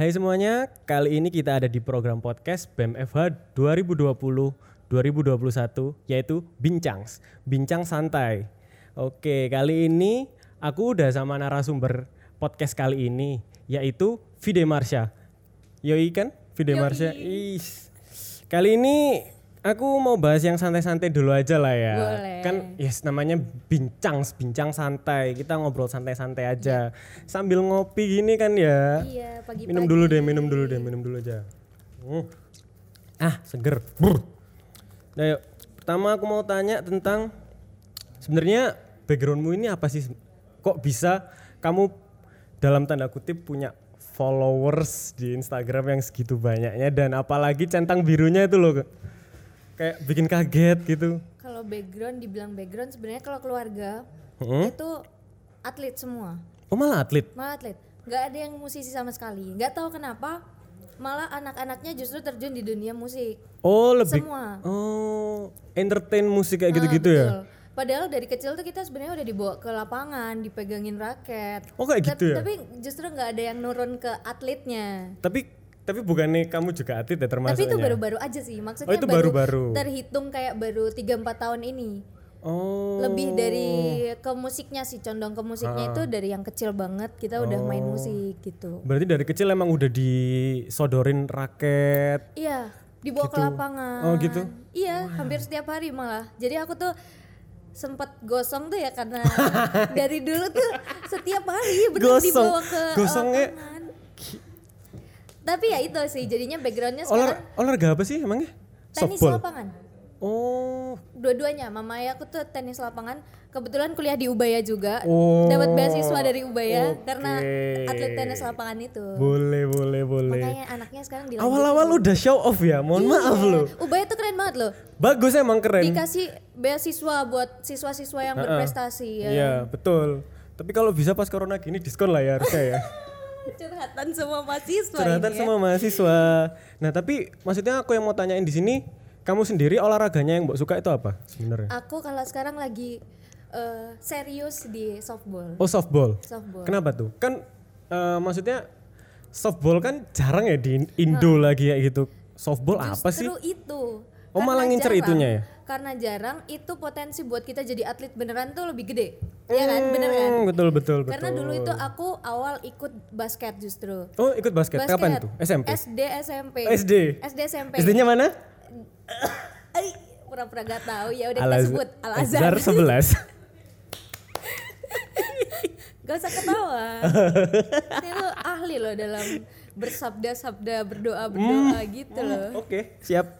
Hai semuanya, kali ini kita ada di program podcast BMFH 2020-2021 yaitu Bincangs, Bincang Santai. Oke, kali ini aku udah sama narasumber podcast kali ini yaitu Vide Marsha. Yoi kan? Vide. Marsha. Is. Kali ini aku mau bahas yang santai-santai dulu aja lah ya. Boleh. Kan yes namanya bincang, bincang santai. Kita ngobrol santai-santai aja. Sambil ngopi gini kan ya. Iya, pagi-pagi. Minum dulu deh, minum dulu deh, minum dulu aja. Hmm. Ah, seger. Brr. Nah, yuk. Pertama aku mau tanya tentang sebenarnya backgroundmu ini apa sih? Kok bisa kamu dalam tanda kutip punya followers di Instagram yang segitu banyaknya dan apalagi centang birunya itu loh kayak bikin kaget gitu. Kalau background dibilang background sebenarnya kalau keluarga Hmm? itu atlet semua, Oh malah atlet. malah atlet. Nggak ada yang musisi sama sekali. Nggak tahu kenapa malah anak-anaknya justru terjun di dunia musik. Oh lebih. Semua. Oh entertain musik kayak Ah, gitu-gitu ya? betul. Padahal dari kecil tuh kita sebenarnya udah dibawa ke lapangan, dipegangin raket. Oh kayak gitu ya? Tapi justru nggak ada yang nurun ke atletnya. Tapi tapi bukannya kamu juga atlet ya termasuknya? Tapi itu baru-baru aja sih. Maksudnya Oh, itu baru-baru. terhitung kayak baru 3-4 tahun ini. Oh. lebih dari ke musiknya sih condong ke musiknya itu dari yang kecil banget kita udah main Oh. musik gitu Berarti dari kecil emang udah disodorin raket. iya dibawa ke Gitu. lapangan Oh, gitu? iya hampir setiap hari malah jadi aku tuh sempat gosong tuh ya karena dari dulu tuh setiap hari bener Gosong. dibawa ke Gosongnya- lapangan tapi ya itu sih jadinya backgroundnya Olah, sekarang olahraga apa sih emangnya? tenis Softball. lapangan Oh. dua-duanya mama ayah aku tuh tenis lapangan kebetulan kuliah di Ubaya juga Oh, dapat beasiswa dari Ubaya oke. karena atlet tenis lapangan itu Boleh, boleh, boleh. makanya anaknya sekarang dilanjutin Awal-awal udah show off ya. Mohon Iya. maaf loh. Ubaya tuh keren banget loh Bagus emang keren. dikasih beasiswa buat siswa-siswa yang berprestasi ya Iya, betul. Tapi kalau bisa pas corona gini diskon lah ya harusnya ya. curhatan semua mahasiswa Curhatan ya. sama mahasiswa. Nah, tapi maksudnya aku yang mau tanyain di sini, kamu sendiri olahraganya yang mbak suka itu apa sebenarnya? aku kalau sekarang lagi eh, serius di softball Oh, softball. softball Kenapa tuh? Kan eh, maksudnya softball kan jarang ya di Indo lagi kayak gitu. Softball apa sih? Justru itu. Oh, Karena malah ngincer jarang. itunya ya? Karena jarang itu potensi buat kita jadi atlet beneran tuh lebih gede. Iya kan? Bener kan? Hmm, betul betul betul. Karena dulu itu aku awal ikut basket justru. Oh, ikut basket. Kapan tuh? SMP. SD SMP. SD. SD SMP. SD-nya mana? Ay, pura-pura gak tahu ya udah kita Al-Az- sebut Al Azhar Azhar. 11. Gak usah ketawa. Dia tuh ahli loh dalam bersabda-sabda, berdoa-berdoa gitu loh. Oke, siap.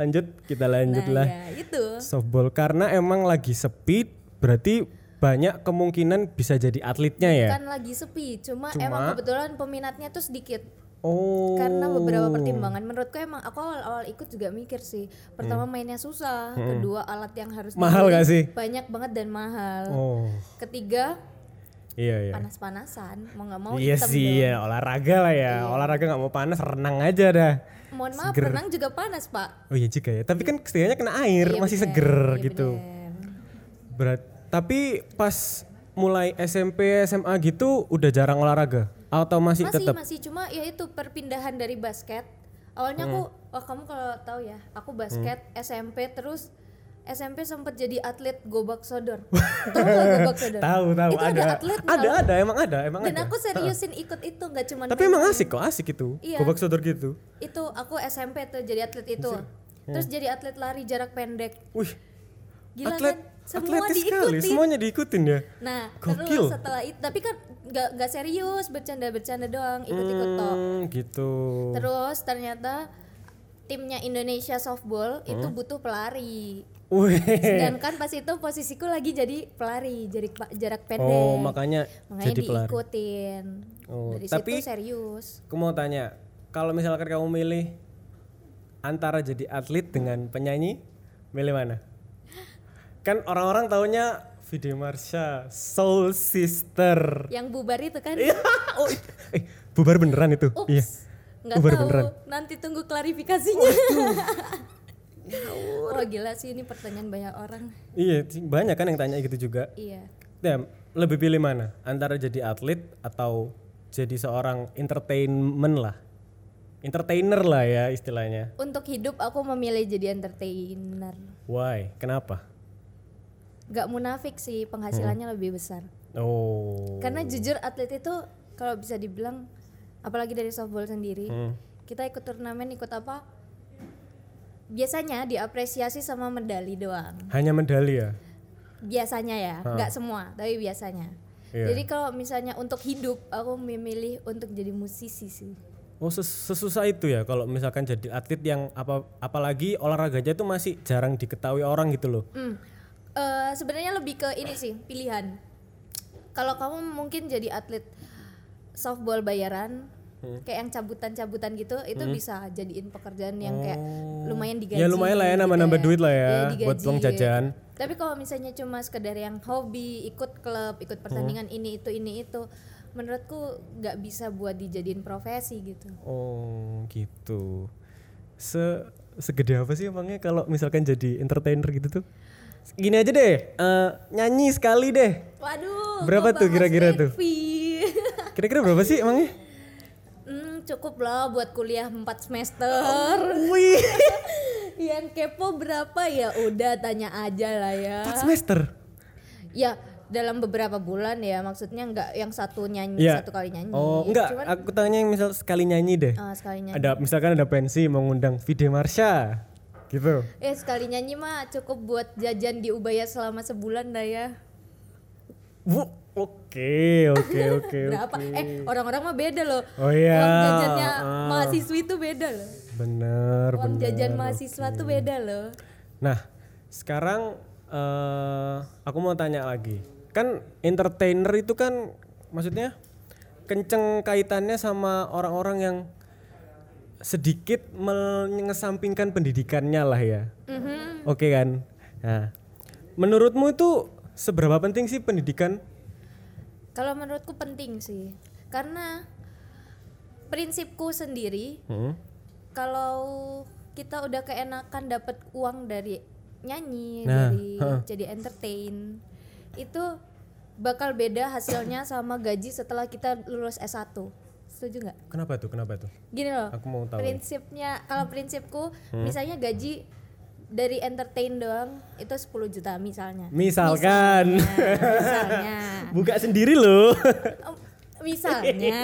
Lanjut, kita lanjut Nah, lah. ya itu. Softball karena emang lagi sepi, berarti banyak kemungkinan bisa jadi atletnya ya. Kan lagi sepi, cuma, Cuma? emang kebetulan peminatnya tuh sedikit. Oh. Karena beberapa pertimbangan menurutku emang aku awal-awal ikut juga mikir sih. Pertama mainnya susah, kedua alat yang harus Hmm. Mahal gak sih? Banyak banget dan mahal. Oh. Ketiga, Iya, iya. panas-panasan, mau nggak mau iya sih, dong. ya olahraga lah ya. Olahraga nggak mau panas, renang aja dah. Mohon maaf, Seger. renang juga panas, Pak. Oh iya juga ya. Tapi kan setidaknya kena air, Iya, masih bener, seger iya, gitu. bener. Berat. Tapi pas mulai SMP, SMA gitu udah jarang olahraga atau masih, Masih, tetap? masih cuma ya itu perpindahan dari basket. Awalnya aku, Hmm. wah kamu kalau tahu ya, aku basket SMP terus SMP sempat jadi atlet gobak sodor. tahu gobak sodor? Tahu, tahu Itu ada. ada atletnya ada, ada, emang ada, emang Dan ada. aku seriusin ikut itu nggak cuma Tapi emang asik kok, asik itu. Iya. Gobak sodor gitu. itu aku SMP tuh jadi atlet itu. Terus jadi atlet lari jarak pendek. Wih, Gila atlet, kan? Semua atletis sekali, diikutin. semuanya diikutin ya. Nah, Gokil. terus setelah itu tapi kan nggak nggak serius bercanda-bercanda doang, ikut-ikut tok. Hmm, gitu. Terus ternyata timnya Indonesia softball itu butuh pelari. Wih. Sedangkan pas itu posisiku lagi jadi pelari, jadi jarak pendek. Oh, makanya, Makanya jadi pelari. diikutin. Oh, Dari tapi- situ serius. Aku mau tanya, kalau misalkan kamu milih antara jadi atlet dengan penyanyi, milih mana? Kan orang-orang taunya Vide Marsha, Soul Sister. Yang bubar itu kan? Iya. oh, eh, bubar beneran itu? Ups. Iya. Nggak Bubar tahu. beneran. Nanti tunggu klarifikasinya. oh gila sih ini pertanyaan banyak orang. Iya, banyak kan yang tanya gitu juga. Iya. Ya, lebih pilih mana? Antara jadi atlet atau jadi seorang entertainment lah. Entertainer lah ya istilahnya. Untuk hidup aku memilih jadi entertainer. Why? Kenapa? Gak munafik sih penghasilannya lebih besar. Oh. Karena jujur atlet itu kalau bisa dibilang apalagi dari softball sendiri, Hmm. kita ikut turnamen ikut apa? Biasanya diapresiasi sama medali doang. Hanya medali ya? Biasanya ya, nggak semua, tapi biasanya. Iya. Jadi kalau misalnya untuk hidup, aku memilih untuk jadi musisi sih. Oh ses- sesusah itu ya kalau misalkan jadi atlet yang apa apalagi olahraganya itu masih jarang diketahui orang gitu loh. Hmm. Eh, sebenarnya lebih ke ini sih pilihan. Kalau kamu mungkin jadi atlet softball bayaran, Hmm. kayak yang cabutan-cabutan gitu, itu bisa jadiin pekerjaan yang kayak lumayan digaji. Ya lumayan lah ya gitu nambah-nambah ya. duit lah ya digaji. buat uang jajan. Tapi kalau misalnya cuma sekedar yang hobi, ikut klub, ikut pertandingan Hmm. ini itu ini itu, menurutku nggak bisa buat dijadiin profesi gitu. Oh gitu. Se segede apa sih emangnya kalau misalkan jadi entertainer gitu tuh? Gini aja deh, eh, nyanyi sekali deh. Waduh. Berapa tuh kira-kira tuh? Kira-kira berapa sih emangnya? Cukup lah buat kuliah 4 semester. Wih, Yang kepo berapa ya? Udah tanya aja lah ya. 4 semester. Ya dalam beberapa bulan ya maksudnya nggak yang satu nyanyi Iya. satu kali nyanyi. Oh, enggak, Cuman aku tanya yang misal sekali nyanyi deh. ah, sekali nyanyi. Ada misalkan ada pensi mengundang Vide Marsha. Gitu. Eh sekali nyanyi mah cukup buat jajan di Ubaya selama sebulan dah ya. Bu, oke, oke, oke. Berapa? oke. Eh orang-orang mah beda loh. Oh iya. Uang jajannya ah. mahasiswi itu beda loh. Bener, Uang bener. jajan mahasiswa tuh beda loh. Nah, sekarang eh aku mau tanya lagi. Kan entertainer itu kan maksudnya kenceng kaitannya sama orang-orang yang sedikit mengesampingkan pendidikannya lah ya. Mhm. Oke kan? Nah, menurutmu itu seberapa penting sih pendidikan? Kalau menurutku penting sih. Karena prinsipku sendiri Hmm? kalau kita udah keenakan dapat uang dari nyanyi, Nah, dari heeh. jadi entertain, itu bakal beda hasilnya sama gaji setelah kita lulus S1. Setuju nggak? Kenapa tuh? Kenapa tuh? Gini loh. Aku mau tahu. Prinsipnya kalau prinsipku Hmm? misalnya gaji dari entertain doang itu 10 juta misalnya. Misalkan. Misalnya, misalnya. Buka sendiri loh. Oh, misalnya.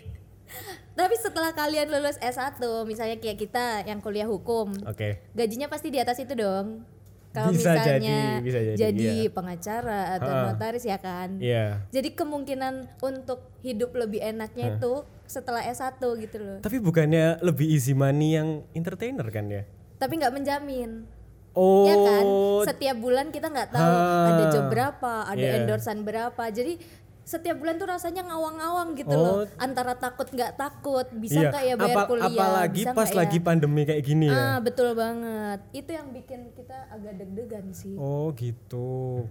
Tapi setelah kalian lulus S1, misalnya kayak kita yang kuliah hukum, Oke. gajinya pasti di atas itu dong. Kalau Bisa misalnya jadi, bisa jadi, iya. pengacara atau Ha. notaris ya kan. Iya. Jadi kemungkinan untuk hidup lebih enaknya itu setelah S1 gitu loh. Tapi bukannya lebih easy money yang entertainer kan ya? Tapi nggak menjamin. Oh. Ya kan? Setiap bulan kita nggak tahu Ha. ada job berapa, ada Iya. endorsan berapa. Jadi setiap bulan tuh rasanya ngawang-ngawang gitu Oh. loh. Antara takut nggak takut, bisa Iya. nggak ya bayar Apa- kuliah, Apalagi bisa pas ya? lagi pandemi kayak gini ya. Ah, betul banget. Itu yang bikin kita agak deg-degan sih. Oh gitu.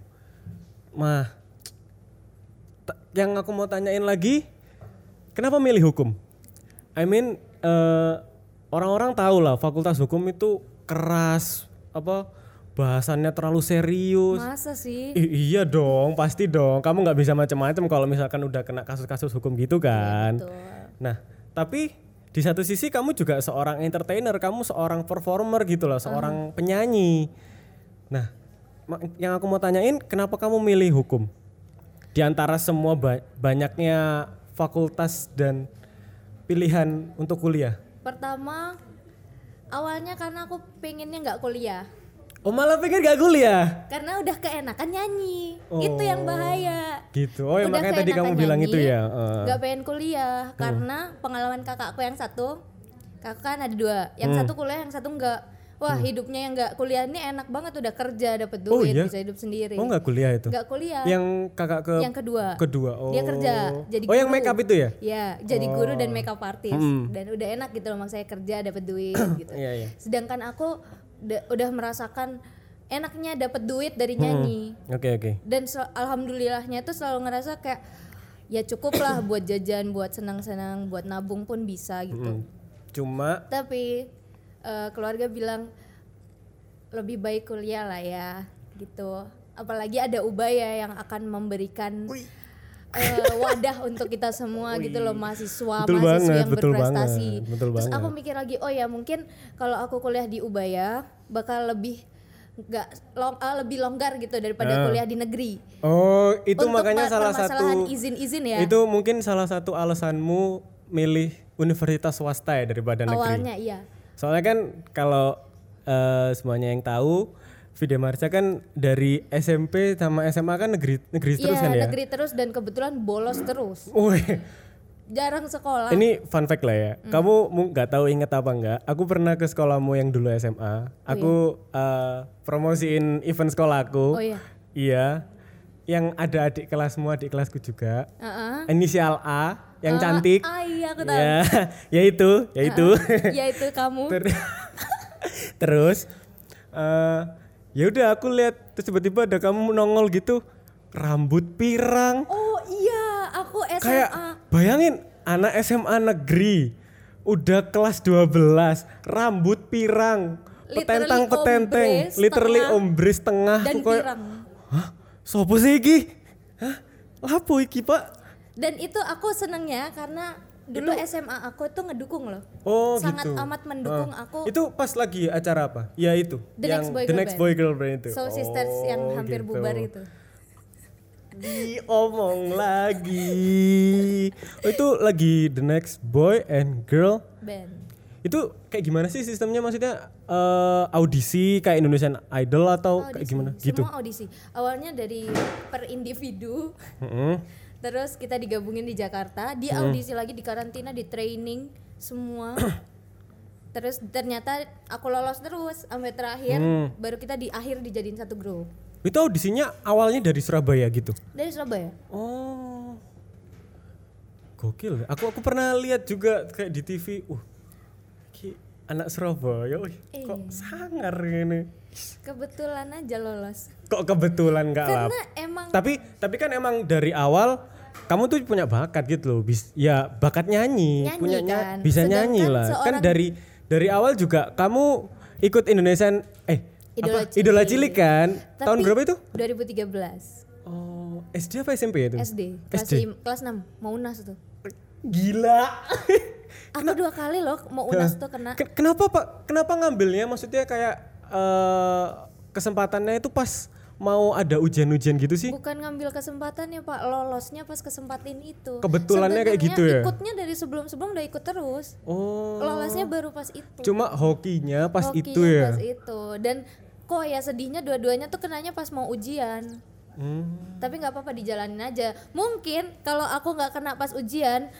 Mah, yang aku mau tanyain lagi, kenapa milih hukum? I mean, eh, orang-orang tahu lah fakultas hukum itu keras, apa bahasannya terlalu serius. Masa sih? I- iya dong, pasti dong. Kamu nggak bisa macam-macam kalau misalkan udah kena kasus-kasus hukum gitu kan. Betul. Nah, tapi di satu sisi kamu juga seorang entertainer, kamu seorang performer gitu loh, seorang penyanyi. Nah, yang aku mau tanyain, kenapa kamu milih hukum? Di antara semua ba- banyaknya fakultas dan pilihan untuk kuliah. Pertama, awalnya karena aku pengennya nggak kuliah. Oh malah pengen gak kuliah? Karena udah keenakan nyanyi. Itu yang bahaya. Gitu. Oh ya Udah makanya tadi kamu keenakan bilang nyanyi, itu ya. eh. Gak pengen kuliah karena pengalaman kakakku yang satu, kakak kan ada dua, yang Hmm. satu kuliah, yang satu enggak. Wah hidupnya yang nggak kuliah ini enak banget udah kerja dapat Oh, duit iya? bisa hidup sendiri. Oh nggak kuliah itu? Nggak kuliah. Yang kakak ke yang kedua. kedua. Oh. Dia kerja jadi Oh yang guru. make up itu ya? Ya, jadi guru dan makeup artist. Hmm. Dan udah enak gitu loh maksudnya kerja dapat duit gitu. Iya iya. Sedangkan aku udah, merasakan enaknya dapat duit dari Hmm. nyanyi. Oke oke. Dan sel- alhamdulillahnya tuh selalu ngerasa kayak ya cukup lah buat jajan, buat senang-senang, buat nabung pun bisa gitu. Cuma Tapi eh, keluarga bilang lebih baik kuliah lah ya gitu. Apalagi ada Ubaya yang akan memberikan eh, wadah untuk kita semua gitu loh mahasiswa Betul mahasiswa banget, yang betul berprestasi. banget, betul Terus banget. aku mikir lagi, oh ya mungkin kalau aku kuliah di Ubaya bakal lebih nggak long, ah, lebih longgar gitu daripada Ah. kuliah di negeri. Oh, itu Untuk makanya salah satu izin-izin ya. Itu mungkin salah satu alasanmu milih universitas swasta ya daripada negeri. awalnya iya. Soalnya kan kalau eh, semuanya yang tahu Vide Marca kan dari SMP sama SMA kan negeri negeri terus Iya, kan ya. negeri terus dan kebetulan bolos terus. Wih, Jarang sekolah. ini fun fact lah ya. Hmm. Kamu mu- nggak tahu inget apa enggak? Aku pernah ke sekolahmu yang dulu SMA. Aku eh, promosiin event sekolahku. Oh iya. Iya. Yang ada adik kelasmu, adik kelasku juga. Heeh. Inisial A yang cantik. Ah iya aku tahu. Ya, ya itu, ya itu. ya itu kamu. Ter- Terus eh ya udah aku lihat terus tiba-tiba ada kamu nongol gitu rambut pirang Oh iya, aku SMA. kayak bayangin anak SMA negeri udah kelas 12 rambut pirang Literally petentang petenteng ombre literally setengah ombre setengah dan Aku kayak, pirang. hah sopo sih iki hah lapo iki pak Dan itu aku senengnya karena dulu SMA aku itu ngedukung loh. Oh Sangat gitu. amat mendukung Ah. aku. Itu pas lagi acara apa? Ya itu. The yang Next Boy The Girl Next Band. Boy Girl Band itu. So Sisters yang Oh, hampir gitu. bubar itu. Diomong lagi. Oh itu lagi The Next Boy and Girl. Band. Itu kayak gimana sih sistemnya maksudnya eh, audisi kayak Indonesian Idol atau kayak Audisi. gimana? Gitu. Semua audisi. Awalnya dari per individu, Mm-mm. Terus kita digabungin di Jakarta, di Hmm. audisi lagi di karantina, di training semua. terus ternyata aku lolos terus sampai terakhir, Hmm. baru kita di akhir dijadiin satu grup. Itu audisinya awalnya dari Surabaya gitu. Dari Surabaya. Oh. Gokil. Aku aku pernah lihat juga kayak di TV. Uh. Ki anak Surabaya. Wih, kok Iya. sangar ini. Kebetulan aja lolos. Kok kebetulan lap. Karena emang Tapi tapi kan emang dari awal kamu tuh punya bakat gitu loh. Bis, ya bakat nyanyi, Nyanyi punya nya- kan. bisa Sedangkan nyanyi lah. Kan dari dari awal juga kamu ikut Indonesian eh Idola apa? Idola Cilik kan? Tapi Tahun berapa itu? 2013 Oh, SD apa SMP ya itu? SD kelas, SD. lim- kelas 6 mau UNAS tuh. Gila. Aku dua kali loh mau UNAS tuh kena. Ken- Kenapa Pak? Kenapa ngambilnya? Maksudnya kayak eh kesempatannya itu pas mau ada ujian-ujian gitu sih? Bukan ngambil kesempatan ya Pak, lolosnya pas kesempatan itu. Kebetulannya kayak Sebenarnya gitu ya? Ikutnya dari sebelum-sebelum udah ikut terus. Oh. Lolosnya baru pas itu. Cuma hokinya pas Hokinya itu ya. Pas itu. Dan kok ya sedihnya dua-duanya tuh kenanya pas mau ujian. Hmm. Tapi nggak apa-apa dijalanin aja. Mungkin kalau aku nggak kena pas ujian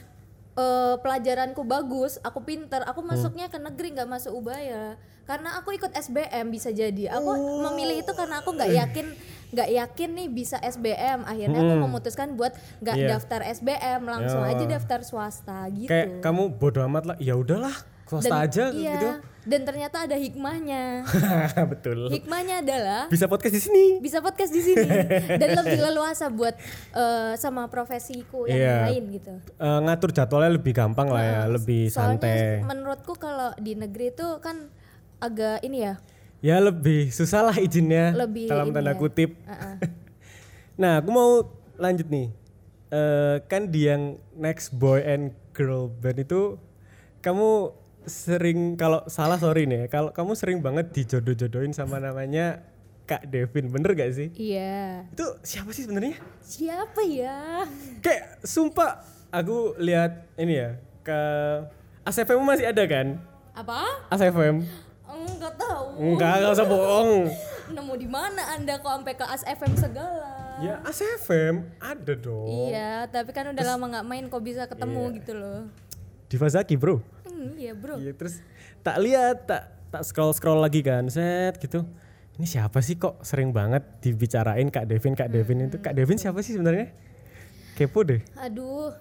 eh, pelajaranku bagus, aku pinter, aku Hmm. masuknya ke negeri nggak masuk ubaya. Karena aku ikut SBM bisa jadi. Aku memilih itu karena aku nggak yakin nggak yakin nih bisa SBM. Akhirnya aku memutuskan buat nggak Hmm. Iya. daftar SBM, langsung Ya. aja daftar swasta gitu. Kayak kamu bodo amat lah. Ya udahlah, swasta Dan- aja iya, gitu. Dan ternyata ada hikmahnya. Betul. Hikmahnya adalah Bisa podcast di sini. bisa podcast di sini dan lebih leluasa buat eh, sama profesiku yang Iya. lain gitu. Eh, ngatur jadwalnya lebih gampang lah ya, lebih Soalnya santai. menurutku kalau di negeri itu kan agak ini ya, Ya lebih susah lah izinnya lebih dalam tanda ya. kutip. Uh-uh. Nah, aku mau lanjut nih. Eh kan di yang Next Boy and Girl Band itu kamu sering kalau salah sorry nih, ya, kalau kamu sering banget dijodoh-jodohin sama namanya Kak Devin, bener gak sih? Iya. Itu siapa sih sebenarnya? Siapa ya? Kayak sumpah aku lihat ini ya ke ACFM masih ada kan? Apa? ACFM? Enggak tahu. Enggak, enggak usah bohong. Nemu di mana Anda kok sampai ke ASFM segala? Ya ACFM ada dong. Iya, tapi kan udah lama nggak main kok bisa ketemu Iya. gitu loh. Diva Zaki bro. Hmm, iya bro. Iya terus tak lihat tak tak scroll scroll lagi kan set gitu. Ini siapa sih kok sering banget dibicarain Kak Devin Kak Devin itu Kak Devin siapa sih sebenarnya? Kepo deh. Aduh,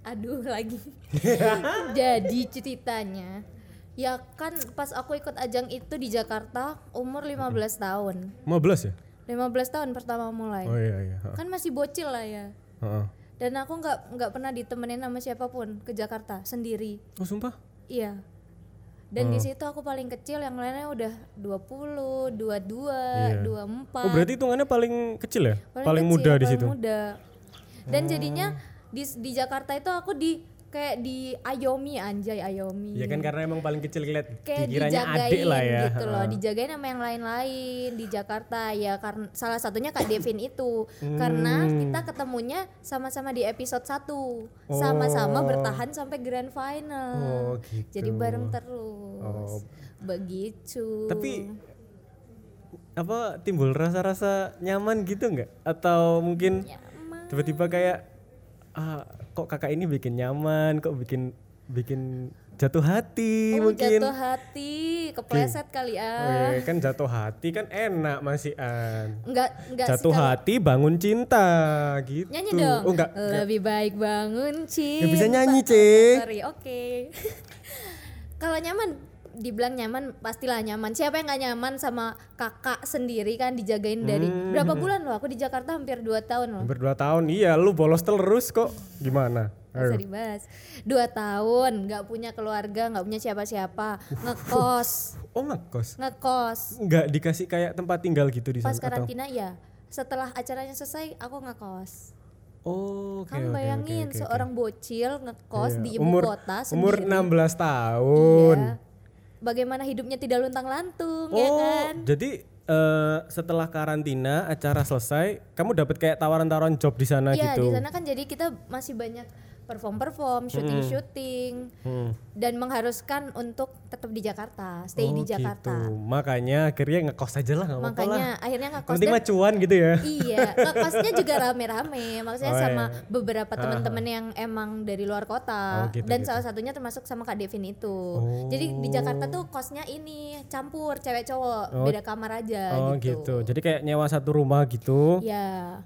aduh lagi. Jadi ceritanya, ya kan pas aku ikut ajang itu di Jakarta umur 15 tahun. 15 ya? 15 tahun pertama mulai. Oh iya iya. Kan masih bocil lah ya. Heeh. Dan aku nggak nggak pernah ditemenin sama siapa pun ke Jakarta sendiri. Oh sumpah? Iya. Dan di situ aku paling kecil, yang lainnya udah 20, 22, Iya. 24. Oh berarti hitungannya paling kecil ya? Paling, kecil, muda di paling situ. muda. Dan jadinya di di Jakarta itu aku di kayak di ayomi anjay ayomi. Ya kan karena emang paling kecil lihat kayak dikiranya dijagain adik lah ya. gitu loh dijagain sama yang lain-lain di Jakarta. Ya karena salah satunya Kak Devin itu. Karena kita ketemunya sama-sama di episode 1 sama-sama bertahan sampai grand final. Oh, gitu. jadi bareng terus. Oh. begitu. Tapi apa timbul rasa-rasa nyaman gitu nggak? Atau mungkin tiba-tiba kayak ah, kok kakak ini bikin nyaman, kok bikin bikin jatuh hati Oh, mungkin. jatuh hati kepleset kali ah Weh, kan jatuh hati kan enak masih an. enggak enggak Jatuh sih kalau- hati bangun cinta gitu. nyanyi dong Oh enggak. lebih baik bangun cinta Ya, bisa nyanyi, Oh, Cek. sorry oke kalau nyaman dibilang nyaman pastilah nyaman siapa yang nggak nyaman sama kakak sendiri kan dijagain dari Hmm. berapa bulan loh aku di Jakarta hampir 2 tahun loh Hampir dua tahun. Iya, lu bolos terus kok. Gimana? Ayo. dibahas dua tahun nggak punya keluarga nggak punya siapa-siapa ngekos Oh ngekos. ngekos Nggak dikasih kayak tempat tinggal gitu di sana pas atau? karantina ya setelah acaranya selesai aku ngekos Oh, oke kamu bayangin oke, oke, oke. seorang bocil ngekos Iya. di ibu umur, kota Umur sendiri 16 tahun. Iya. Bagaimana hidupnya tidak luntang-lantung ya Oh, kan? jadi eh, setelah karantina acara selesai, kamu dapat kayak tawaran-tawaran job di sana Iya, gitu. di sana kan jadi kita masih banyak perform-perform, syuting-syuting Hmm. dan mengharuskan untuk tetap di Jakarta, stay di Oh, Jakarta. Gitu. Makanya akhirnya ngekos aja lah nggak apa-apa lah. Makanya akhirnya ngekos Penting mah cuan gitu ya. iya, ngekosnya juga rame-rame. Maksudnya Oh, sama iya. beberapa teman-teman yang emang dari luar kota Oh, gitu, dan gitu. salah satunya termasuk sama Kak Devin itu. Oh. Jadi di Jakarta tuh kosnya ini campur cewek cowok, Oh. beda kamar aja Oh gitu. gitu. Jadi kayak nyewa satu rumah gitu. Iya.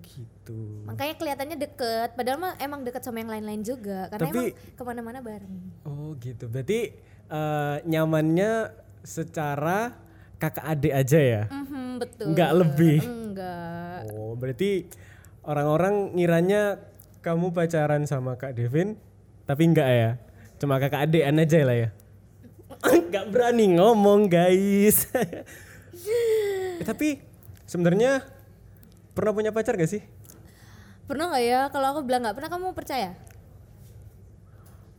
Gitu. Makanya kelihatannya deket, padahal mah emang deket sama yang lain-lain juga, karena Tapi- emang ke mana-mana bareng. Oh gitu. Berarti eh, nyamannya secara kakak adik aja ya? Mhm, betul. Nggak lebih? Enggak. Oh berarti orang-orang ngiranya kamu pacaran sama Kak Devin, tapi enggak ya? Cuma kakak adean aja lah ya? Nggak berani ngomong guys. Eh, tapi sebenarnya pernah punya pacar gak sih? Pernah nggak ya? Kalau aku bilang nggak pernah, kamu percaya?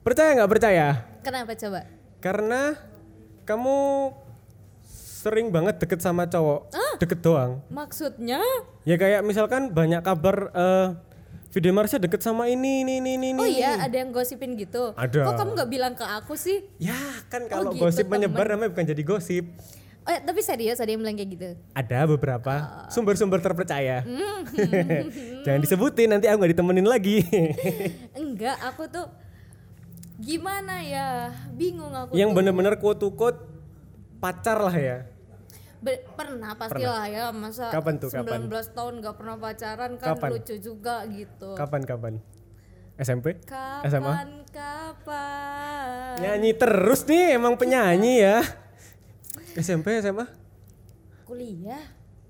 Percaya nggak percaya? Kenapa coba? Karena kamu sering banget deket sama cowok, deket doang. Maksudnya? Ya kayak misalkan banyak kabar eh video Marsha deket sama ini, ini, ini, ini. Oh ini. iya, ada yang gosipin gitu. Ada. Kok kamu nggak bilang ke aku sih? Ya kan kalau gitu, gosip menyebar temen. namanya bukan jadi gosip. Oh, ya, tapi serius ada yang bilang kayak gitu. Ada beberapa Ah. sumber-sumber terpercaya. Hmm. Jangan disebutin nanti aku nggak ditemenin lagi. Enggak, aku tuh gimana ya? Bingung aku Yang bener-bener quote to quote pacar lah ya. Be- pernah pastilah ya masa Kapan tuh, 19 kapan? tahun gak pernah pacaran kan Kapan? lucu juga gitu. Kapan kapan? SMP? SMA? Kapan kapan? Nyanyi terus nih emang penyanyi ya. SMP SMA? Kuliah,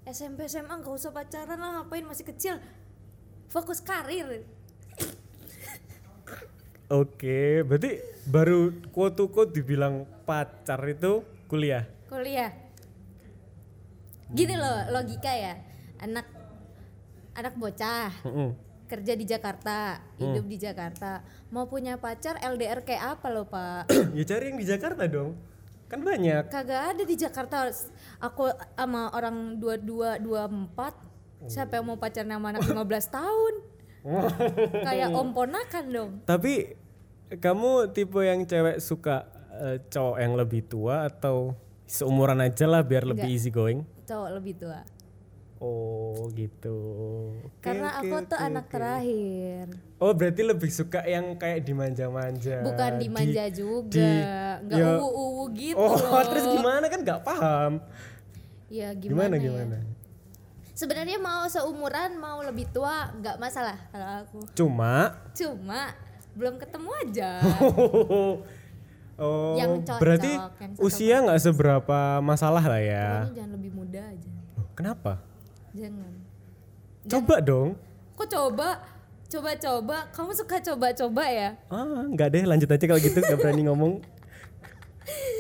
SMP SMA nggak usah pacaran lah ngapain masih kecil. Fokus karir. Oke, berarti baru quote to quote dibilang pacar itu kuliah. Kuliah. Gini loh logika ya. Anak anak bocah Mm-mm. kerja di Jakarta, hidup di Jakarta, mau punya pacar LDR kayak apa loh, Pak? ya cari yang di Jakarta dong. Kan banyak. Kagak ada di Jakarta. Aku sama orang 22 24 siapa yang mau pacaran sama anak 15 tahun? Kayak om ponakan dong. Tapi kamu tipe yang cewek suka eh, cowok yang lebih tua atau seumuran aja lah biar lebih Enggak. easy going? Cowok lebih tua. Oh gitu. Karena aku tuh oke, anak terakhir. Oh berarti lebih suka yang kayak dimanja-manja. Bukan di- dimanja di- juga. Enggak ya- uwu-uwu gitu Oh loh. terus gimana kan nggak paham. Ya Gimana gimana, ya? gimana? Sebenarnya mau seumuran, mau lebih tua, nggak masalah kalau aku. Cuma Cuma belum ketemu aja. oh Yang cocok, berarti yang usia nggak seberapa masalah lah ya. Pokoknya jangan lebih muda aja. Kenapa? Jangan. Coba dong. Kok coba? Coba-coba, kamu suka coba-coba ya? Ah nggak deh lanjut aja kalau gitu nggak berani ngomong.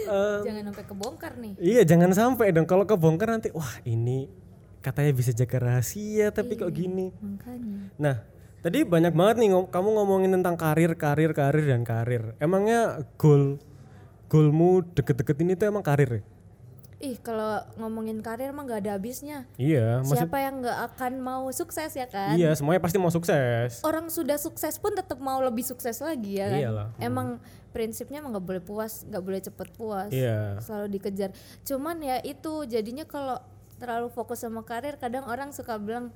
Eh, Jangan sampai kebongkar nih. Iya jangan sampai dong kalau kebongkar nanti wah ini katanya bisa jaga rahasia tapi kok gini. Makanya. Nah Tadi banyak banget nih ngom- kamu ngomongin tentang karir, karir, karir dan karir. Emangnya goal goalmu deket-deket ini tuh emang karir ya? Ih, kalau ngomongin karir mah nggak ada habisnya. Iya, maksud Siapa yang nggak akan mau sukses ya kan? iya semuanya pasti mau sukses. Orang sudah sukses pun tetap mau lebih sukses lagi ya kan? Iyalah. Emang prinsipnya emang nggak boleh puas, nggak boleh cepet puas. Iya. Selalu dikejar. Cuman ya itu jadinya kalau terlalu fokus sama karir, kadang orang suka bilang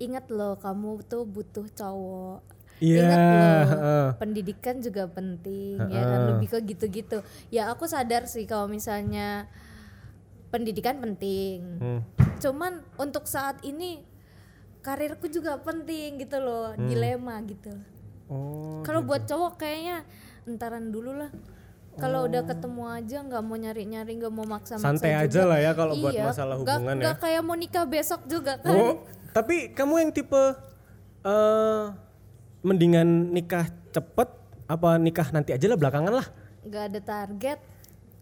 ingat loh kamu tuh butuh cowok. Iya, Ingat loh, heeh. pendidikan juga penting ya kan lebih ke gitu-gitu. Ya aku sadar sih kalau misalnya pendidikan penting. Hmm. Cuman untuk saat ini karirku juga penting gitu loh, Hmm. dilema gitu. Oh, Kalau buat cowok kayaknya entaran dulu lah. Kalau udah ketemu aja nggak mau nyari-nyari, nggak mau maksa-maksa santai juga. aja lah ya kalau buat Iya, masalah nggak- hubungan ya. nggak kayak mau nikah besok juga kan. Oh, tapi kamu yang tipe eh mendingan nikah cepet apa nikah nanti aja lah belakangan lah. Nggak ada target.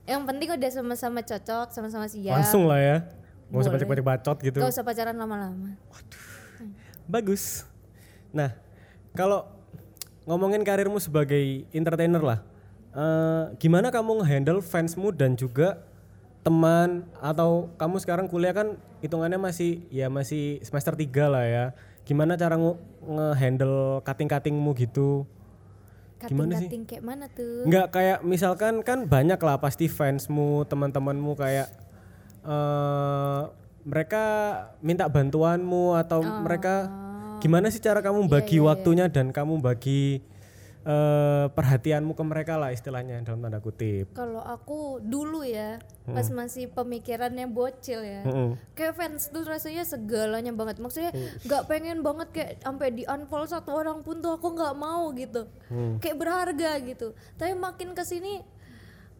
Yang penting udah sama-sama cocok, sama-sama siap. Langsung lah ya. Gak usah banyak-banyak bacot gitu. Gak usah pacaran lama-lama. Bagus. Nah, kalau ngomongin karirmu sebagai entertainer lah, eh, gimana kamu ngehandle fansmu dan juga teman atau kamu sekarang kuliah kan hitungannya masih ya masih semester 3 lah ya. Gimana cara nge- ngehandle cutting-cuttingmu gitu? Gimana sih? Kayak mana tuh? Enggak kayak misalkan kan banyak lah pasti fansmu, teman-temanmu kayak eh mereka minta bantuanmu atau mereka gimana sih cara kamu bagi waktunya dan kamu bagi eh perhatianmu ke mereka lah istilahnya dalam tanda kutip. Kalau aku dulu ya, pas masih pemikirannya bocil ya. Mm-mm. Kayak fans tuh rasanya segalanya banget. Maksudnya nggak pengen banget kayak sampai di unfollow satu orang pun tuh aku nggak mau gitu. Kayak berharga gitu. Tapi makin ke sini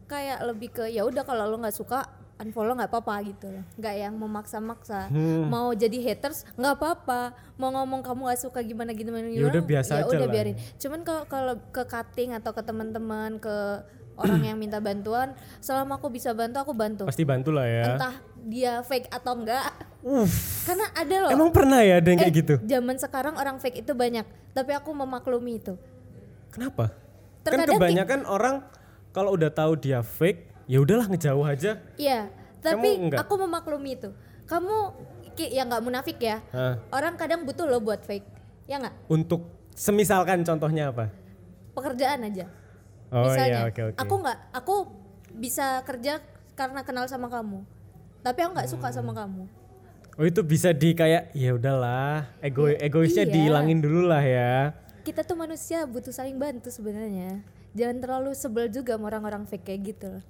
kayak lebih ke ya udah kalau lo nggak suka unfollow nggak apa-apa gitu loh. Nggak yang memaksa-maksa. Mau jadi haters nggak apa-apa. Mau ngomong kamu nggak suka gimana gimana Ya udah biasa ya aja udah lah. biarin. Cuman kalau kalau ke cutting atau ke teman-teman ke orang yang minta bantuan, selama aku bisa bantu aku bantu Pasti bantu lah ya. entah dia fake atau enggak Uff, karena ada loh emang pernah ya ada yang kayak eh, gitu? zaman sekarang orang fake itu banyak tapi aku memaklumi itu Kenapa? kan Terkadang kebanyakan orang kalau udah tahu dia fake, ya udahlah ngejauh aja. iya tapi Kamu aku memaklumi itu kamu ya nggak munafik ya Hah. orang kadang butuh loh buat fake ya nggak Untuk semisalkan contohnya apa? pekerjaan aja Oh misalnya iya, oke oke. aku nggak aku bisa kerja karena kenal sama kamu tapi aku nggak suka sama kamu Oh itu bisa di kayak ya udahlah ego egoisnya iya. dihilangin dulu lah ya. kita tuh manusia butuh saling bantu sebenarnya jangan terlalu sebel juga sama orang-orang fake kayak gitu loh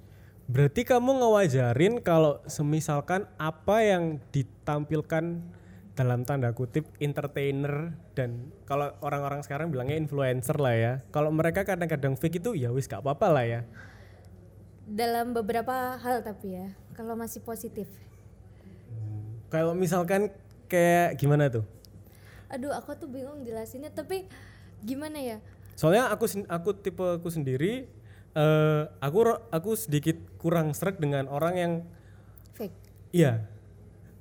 Berarti kamu ngewajarin kalau semisalkan apa yang ditampilkan dalam tanda kutip entertainer dan kalau orang-orang sekarang bilangnya influencer lah ya. Kalau mereka kadang-kadang fake itu ya wis gak apa-apa lah ya. dalam beberapa hal tapi ya kalau masih positif Kalau misalkan kayak gimana tuh? aduh aku tuh bingung jelasinnya tapi gimana ya Soalnya aku aku tipe aku sendiri eh aku aku sedikit kurang srek dengan orang yang fake? Iya.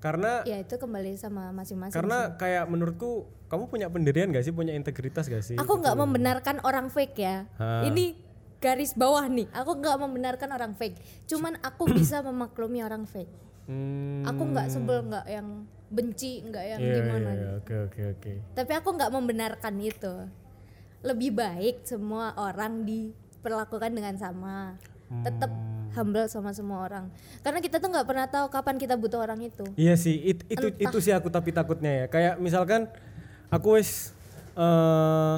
Karena ya itu kembali sama masing-masing karena kayak menurutku kamu punya pendirian gak sih, punya integritas gak sih? aku nggak membenarkan orang fake ya. Ha. ini garis bawah nih. Aku nggak membenarkan orang fake. Cuman aku bisa memaklumi orang fake. Hmm, aku nggak sebel nggak yang benci nggak yang iya, gimana iya, gitu. iya, Oke oke oke. tapi aku nggak membenarkan itu. Lebih baik semua orang diperlakukan dengan sama tetap Hmm. humble sama semua orang karena kita tuh nggak pernah tahu kapan kita butuh orang itu Iya sih, it- itu itu sih aku tapi takutnya ya. Kayak misalkan aku wis eh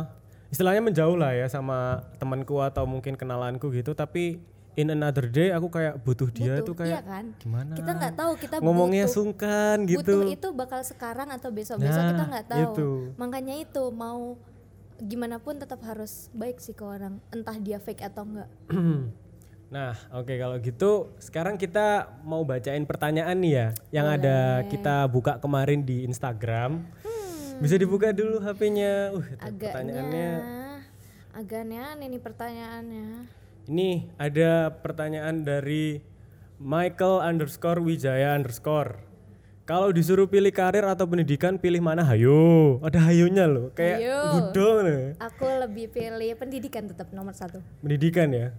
istilahnya menjauh lah ya sama temanku atau mungkin kenalanku gitu, tapi in another day aku kayak butuh dia Butuh, tuh kayak iya kan? gimana? kita nggak tahu kita ngomongnya butuh sungkan butuh gitu. itu bakal sekarang atau besok besok kita Nah, nggak tahu itu. makanya itu mau gimana pun tetap harus baik sih ke orang entah dia fake atau enggak Nah, oke kalau gitu sekarang kita mau bacain pertanyaan nih ya yang ada kita buka kemarin di Instagram. Bisa dibuka dulu HP-nya. Uh, agaknya pertanyaannya agaknya aneh nih pertanyaannya Ini ada pertanyaan dari Michael underscore Wijaya underscore. Kalau disuruh pilih karir atau pendidikan, pilih mana? Hayo, ada hayonya loh. Kayak gudong. Aku lebih pilih pendidikan tetap nomor satu. Pendidikan ya.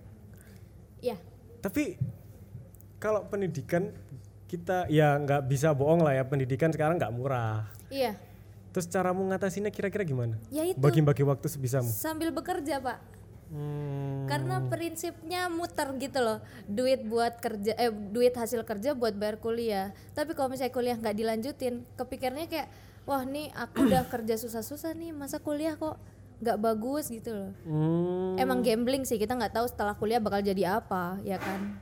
Ya, Tapi kalau pendidikan kita ya nggak bisa bohong lah ya pendidikan sekarang nggak murah. iya. Terus cara mengatasinya kira-kira gimana? Ya itu Bagi-bagi waktu sebisamu. sambil bekerja pak. Hmm, Karena prinsipnya muter gitu loh. Duit buat kerja, eh duit hasil kerja buat bayar kuliah. Tapi kalau misalnya kuliah nggak dilanjutin, kepikirnya kayak, wah nih aku udah kerja susah-susah nih, masa kuliah kok nggak bagus gitu loh. hmm. Emang gambling sih, kita nggak tahu setelah kuliah bakal jadi apa, ya kan?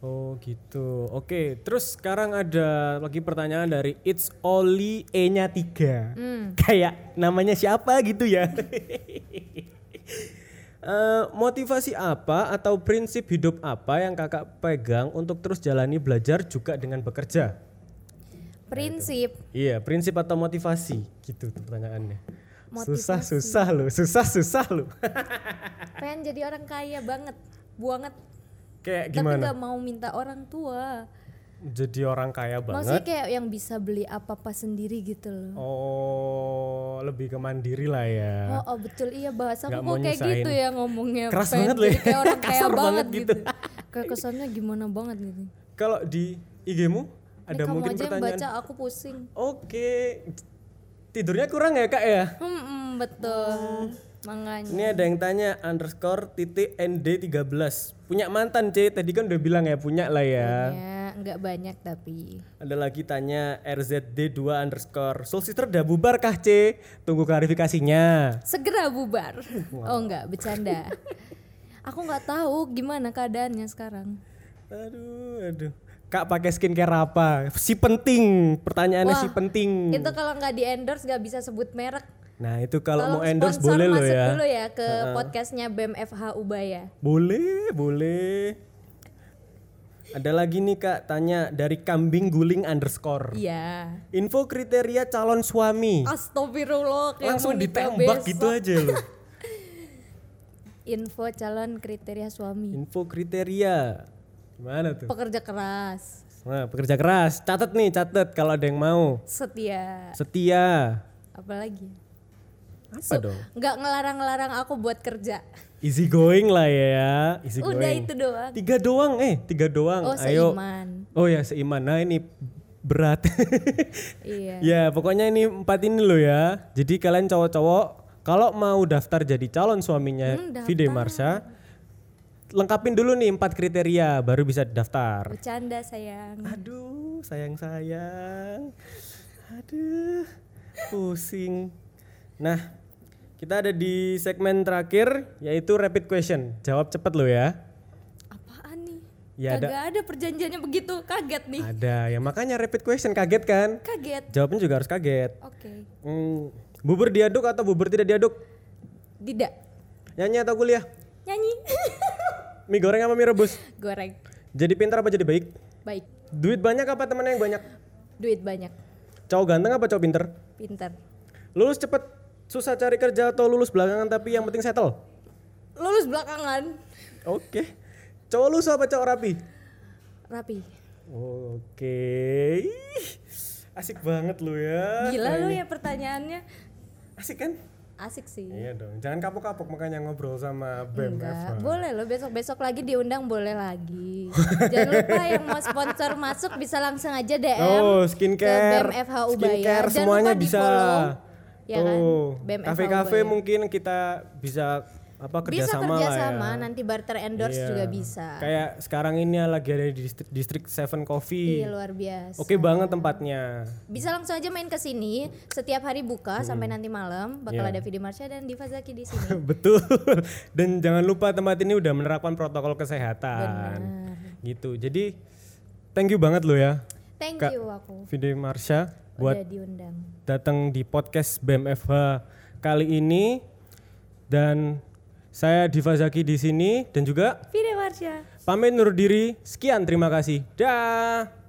Oh gitu. Oke, terus sekarang ada lagi pertanyaan dari It's Only E-nya 3. Hmm. Kayak namanya siapa gitu ya. Eh, motivasi apa atau prinsip hidup apa yang kakak pegang untuk terus jalani belajar juga dengan bekerja? Prinsip Iya, prinsip atau motivasi gitu pertanyaannya. Motivasi. Susah susah loh, susah susah loh. pengen jadi orang kaya banget, banget. Kayak Tapi gimana? nggak mau minta orang tua. Jadi orang kaya Maksudnya banget. kayak yang bisa beli apa-apa sendiri gitu loh. Oh, lebih ke mandiri lah ya. Oh, oh, betul iya bahasa Nggak kok mau kayak nyusahin. gitu ya ngomongnya. Keras Pengen banget loh ya. Kayak orang kaya banget, banget gitu. gitu. kayak kesannya gimana banget gitu. Kalau di IG-mu ada kamu mungkin aja yang pertanyaan. baca aku pusing. Oke. Tidurnya kurang ya, Kak ya? Hmm, hmm, betul. Makanya. Ini ada yang tanya underscore titik ND13 Punya mantan C, tadi kan udah bilang ya punya lah ya Ya, nggak banyak tapi. Ada lagi tanya RZD2 underscore Soul Sister udah bubar kah C? Tunggu klarifikasinya Segera bubar. Oh enggak, bercanda. aku nggak tahu gimana keadaannya sekarang. Aduh, aduh Kak pakai skincare apa? Si penting, pertanyaannya Wah, si penting Itu kalau nggak di endorse nggak bisa sebut merek. Nah itu kalau mau endorse boleh loh masuk ya dulu ya ke podcastnya BEM FH Ubaya. Boleh, boleh Ada lagi nih kak tanya dari kambing guling underscore Iya. Info kriteria calon suami Astagfirullah Langsung ditembak besok. gitu aja loh Info calon kriteria suami. Info kriteria Gimana tuh? Pekerja keras, Nah pekerja keras Catat nih catat kalau ada yang mau setia, Setia apalagi? Apa dong? Nggak ngelarang-ngelarang aku buat kerja. Easy going lah ya Easy Udah going itu doang. Tiga doang eh tiga doang Oh, Ayo seiman. Oh ya seiman Nah ini berat Iya. Ya pokoknya ini empat ini loh ya. Jadi kalian cowok-cowok kalau mau daftar jadi calon suaminya Hmm. Vide Marsha, lengkapin dulu nih empat kriteria baru bisa daftar. Bercanda sayang. Aduh sayang sayang, aduh pusing. Nah kita ada di segmen terakhir yaitu rapid question. Jawab cepet lo ya. Apaan nih? Ya ada. Kagak ada perjanjiannya begitu. Kaget nih. Ada ya makanya rapid question kaget kan? Kaget. Jawabnya juga harus kaget. Oke. Hmm, bubur diaduk atau bubur tidak diaduk? Tidak. Nyanyi atau kuliah? Nyanyi. Mie goreng apa mie rebus? Goreng. Jadi pintar apa jadi baik? Baik. Duit banyak apa teman yang banyak? Duit banyak. Cowok ganteng apa cowok pinter? Pintar. Lulus cepet, susah cari kerja atau lulus belakangan tapi yang penting settle? Lulus belakangan. Oke. Cowok lusuh apa cowok rapi? Rapi. Oke. Ih, Asik banget lu ya. Gila lu ya pertanyaannya. Asik kan? Asik sih. Iya dong. Jangan kapok-kapok makanya ngobrol sama BEM Enggak, Eva. boleh loh besok-besok lagi diundang boleh lagi. Jangan lupa yang mau sponsor masuk bisa langsung aja DM Oh, ke skincare. BEM FH Ubaya. Skincare Jangan semuanya lupa bisa. di-follow, ya kan? Kafe-kafe mungkin kita bisa apa Bisa kerjasama kerja lah ya. nanti barter endorse Iya. juga bisa. Kayak sekarang ini lagi ada di distrik, distrik Seven Coffee. Iya luar biasa. Oke banget tempatnya. Bisa langsung aja main ke sini setiap hari buka sampai nanti malam bakal Iya. ada Vidi Marsha dan Diva Zaki di sini. Betul. Dan jangan lupa tempat ini udah menerapkan protokol kesehatan. Benar. Gitu. Jadi thank you banget lo ya Thank Kak. you aku Vide Marsha buat diundang. datang di podcast BMFH kali ini dan saya Diva Zaki di sini dan juga Vidi Marsha. pamit undur diri. Sekian terima kasih. Dah.